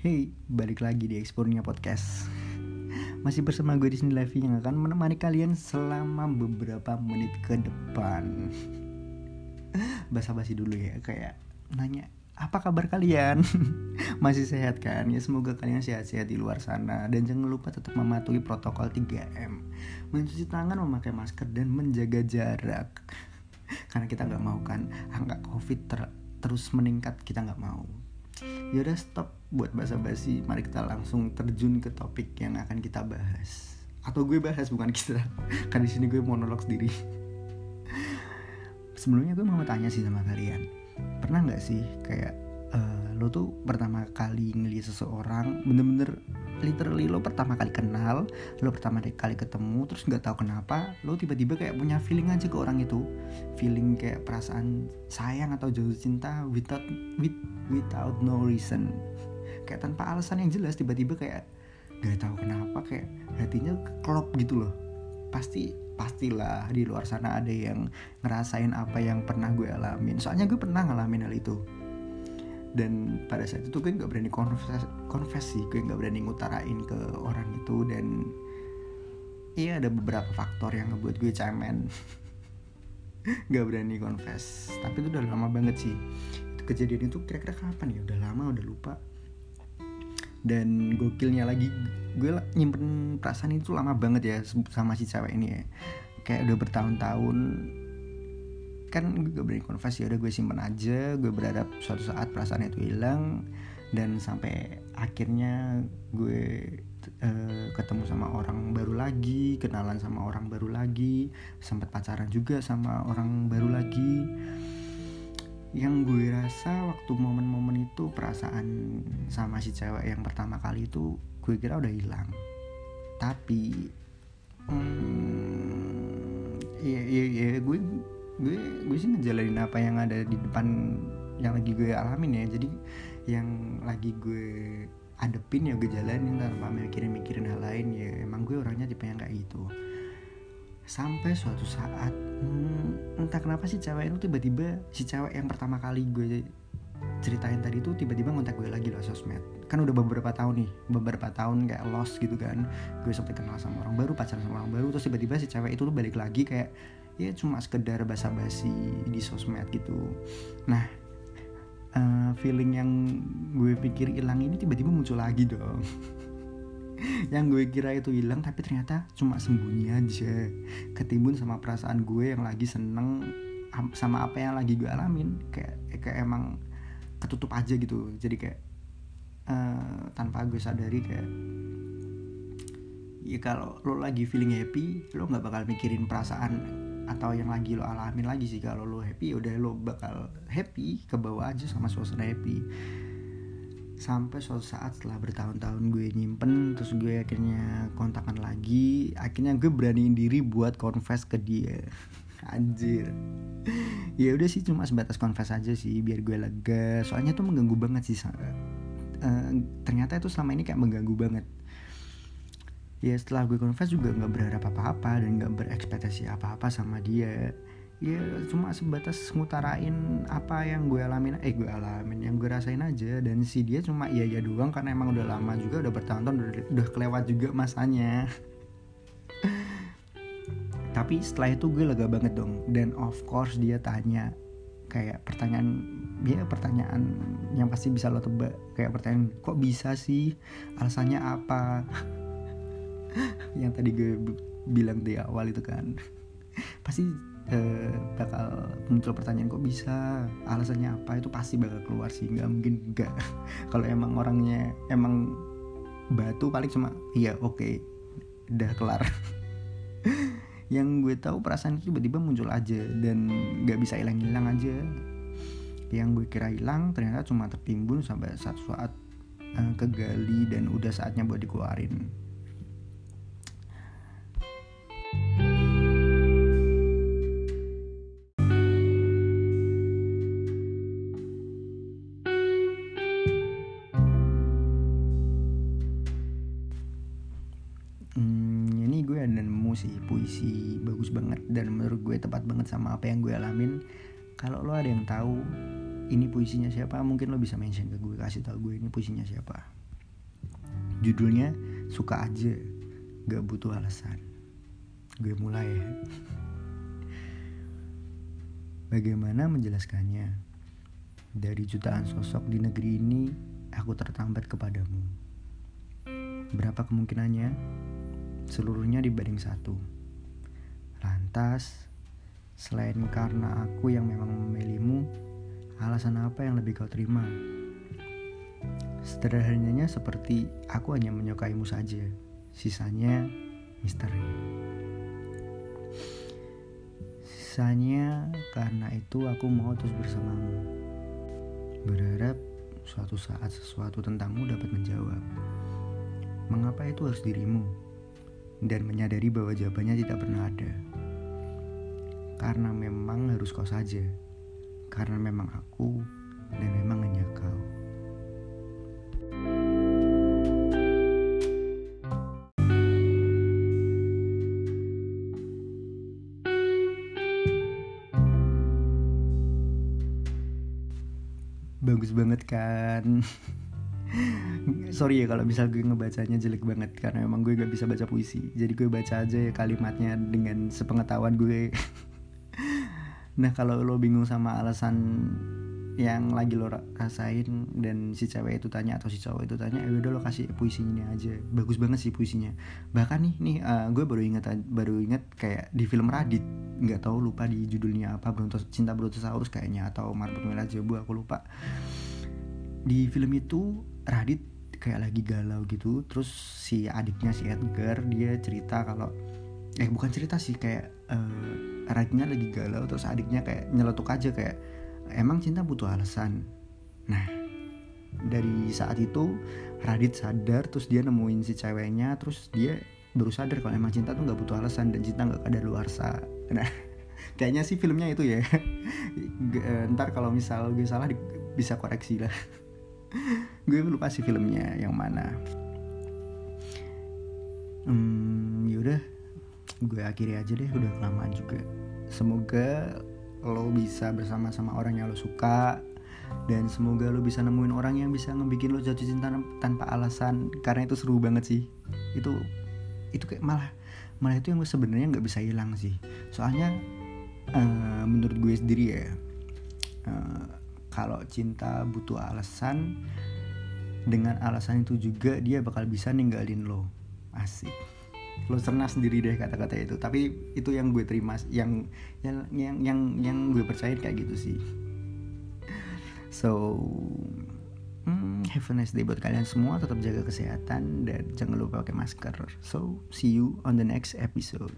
Hey, balik lagi di Explornya Podcast. Masih bersama gue di sini Levi yang akan menemani kalian selama beberapa menit ke depan. Basa-basi dulu ya, kayak nanya apa kabar kalian? Masih sehat kan? Ya semoga kalian sehat-sehat di luar sana. Dan jangan lupa tetap mematuhi protokol 3M Mencuci tangan, memakai masker, dan menjaga jarak. Karena kita nggak mau kan angka covid ter terus meningkat Kita nggak mau Yaudah stop buat basa-basi. Mari kita langsung terjun ke topik yang akan kita bahas. Atau gue bahas bukan kita. Kan di sini gue monolog sendiri. Sebelumnya gue mau tanya sih sama kalian. Pernah gak sih kayak uh, Lo tuh pertama kali ngeliat seseorang Bener-bener literally lo pertama kali kenal lo pertama kali ketemu terus nggak tahu kenapa lo tiba-tiba kayak punya feeling aja ke orang itu. Feeling kayak perasaan sayang atau jatuh cinta without with, without no reason. Kayak tanpa alasan yang jelas tiba-tiba kayak nggak tahu kenapa kayak hatinya klop gitu loh. Pasti pastilah di luar sana ada yang ngerasain apa yang pernah gue alamin. Soalnya gue pernah ngalamin hal itu dan pada saat itu gue nggak berani konfes konfes sih gue nggak berani ngutarain ke orang itu. Dan iya ada beberapa faktor yang ngebuat gue cemen. Nggak berani konfes. Tapi itu udah lama banget sih. Itu kejadian itu kira-kira kapan ya? Udah lama udah lupa. Dan gokilnya lagi gue nyimpen perasaan itu lama banget ya sama si cewek ini ya. Kayak udah bertahun-tahun kan gue gak berani konfes ya udah gue simpen aja gue berharap suatu saat perasaan itu hilang dan sampai akhirnya gue uh, ketemu sama orang baru lagi kenalan sama orang baru lagi sempat pacaran juga sama orang baru lagi. Yang gue rasa waktu momen-momen itu perasaan sama si cewek yang pertama kali itu gue kira udah hilang. Tapi hmm, iya iya iya gue gue gue sih ngejalanin apa yang ada di depan yang lagi gue alamin ya. Jadi yang lagi gue adepin ya gue jalanin tanpa mikirin mikirin hal lain ya. Emang gue orangnya tipe yang kayak gitu. Sampai suatu saat hmm, entah kenapa sih cewek itu tiba-tiba si cewek yang pertama kali gue ceritain tadi tuh tiba-tiba ngontak gue lagi loh sosmed. Kan udah beberapa tahun nih beberapa tahun kayak lost gitu kan. Gue sampai kenal sama orang baru pacaran sama orang baru terus tiba-tiba si cewek itu tuh balik lagi kayak ya cuma sekedar basa-basi di sosmed gitu. Nah uh, feeling yang gue pikir hilang ini tiba-tiba muncul lagi dong. Yang gue kira itu hilang tapi ternyata cuma sembunyi aja. Ketimbun sama perasaan gue yang lagi seneng sama apa yang lagi gue alamin kayak kayak emang ketutup aja gitu. Jadi kayak uh, tanpa gue sadari kayak ya kalau lo lagi feeling happy lo nggak bakal mikirin perasaan atau yang lagi lo alamin lagi sih kalau lo happy ya udah lo bakal happy ke bawah aja sama suasana happy. Sampai suatu saat setelah bertahun-tahun gue nyimpen terus gue akhirnya kontakan lagi akhirnya gue beraniin diri buat confess ke dia. Anjir. Ya udah sih cuma sebatas confess aja sih biar gue lega. Soalnya tuh mengganggu banget sih uh, ternyata itu selama ini kayak mengganggu banget ya setelah gue confess juga nggak berharap apa-apa dan nggak berekspektasi apa-apa sama dia. Ya cuma sebatas ngutarain apa yang gue alamin eh gue alamin yang gue rasain aja. Dan si dia cuma iya iya doang karena emang udah lama juga udah bertahun-tahun udah, udah kelewat juga masanya. Tapi setelah itu gue lega banget dong. Dan of course dia tanya kayak pertanyaan dia pertanyaan yang pasti bisa lo tebak. Kayak pertanyaan kok bisa sih? Alasannya apa yang tadi gue bilang di awal itu kan. Pasti eh, bakal muncul pertanyaan kok bisa? Alasannya apa? Itu pasti bakal keluar sih nggak mungkin enggak kalau emang orangnya emang batu paling cuma iya oke okay, udah kelar. Yang gue tahu perasaan itu tiba-tiba muncul aja dan nggak bisa hilang-hilang aja. Yang gue kira hilang ternyata cuma tertimbun sampai satu saat uh, kegali dan udah saatnya buat dikeluarin sih puisi bagus banget dan menurut gue tepat banget sama apa yang gue alamin. Kalau lo ada yang tahu ini puisinya siapa mungkin lo bisa mention ke gue kasih tahu gue ini puisinya siapa. Judulnya suka aja gak butuh alasan. Gue mulai ya. Bagaimana menjelaskannya? Dari jutaan sosok di negeri ini aku tertambat kepadamu. Berapa kemungkinannya seluruhnya dibanding satu lantas selain karena aku yang memang memilihmu alasan apa yang lebih kau terima Sederhananya seperti aku hanya menyukaimu saja, sisanya misteri. Sisanya karena itu aku mau terus bersamamu. Berharap suatu saat sesuatu tentangmu dapat menjawab. Mengapa itu harus dirimu? Dan menyadari bahwa jawabannya tidak pernah ada. Karena memang harus kau saja. Karena memang aku dan memang hanya kau. bagus banget kan sorry ya kalau misal gue ngebacanya jelek banget karena emang gue gak bisa baca puisi. Jadi gue baca aja ya kalimatnya dengan sepengetahuan gue. Nah kalau lo bingung sama alasan yang lagi lo rasain dan si cewek itu tanya atau si cowok itu tanya ya udah lo kasih puisi ini aja. Bagus banget sih puisinya. Bahkan nih nih uh, gue baru inget baru inget kayak di film Radit. Nggak tahu lupa di judulnya apa Brontos cinta Brontosaurus kayaknya atau Marbot Merah Jebu aku lupa. Di film itu Radit kayak lagi galau gitu terus si adiknya si Edgar dia cerita kalau eh bukan cerita sih kayak uh, Raditnya lagi galau terus adiknya kayak nyeletuk aja kayak emang cinta butuh alasan? Nah dari saat itu Radit sadar terus dia nemuin si ceweknya terus dia baru sadar kalau emang cinta tuh nggak butuh alasan dan cinta nggak ada luar sa nah kayaknya sih filmnya itu ya. Eh, ntar kalau misal gue salah bisa koreksi lah gue lupa sih filmnya yang mana. Hmm yaudah gue akhiri aja deh udah kelamaan juga. Semoga lo bisa bersama sama orang yang lo suka dan semoga lo bisa nemuin orang yang bisa ngebikin lo jatuh cinta tanpa alasan karena itu seru banget sih. Itu itu kayak malah malah itu yang sebenarnya nggak bisa hilang sih. Soalnya uh, menurut gue sendiri ya uh, kalau cinta butuh alasan dengan alasan itu juga dia bakal bisa ninggalin lo. Asik. Lo cerna sendiri deh kata-kata itu. Tapi itu yang gue terima yang yang yang yang, yang gue percaya kayak gitu sih. So hmm, have a nice day buat kalian semua. Tetap jaga kesehatan dan jangan lupa pakai masker. So see you on the next episode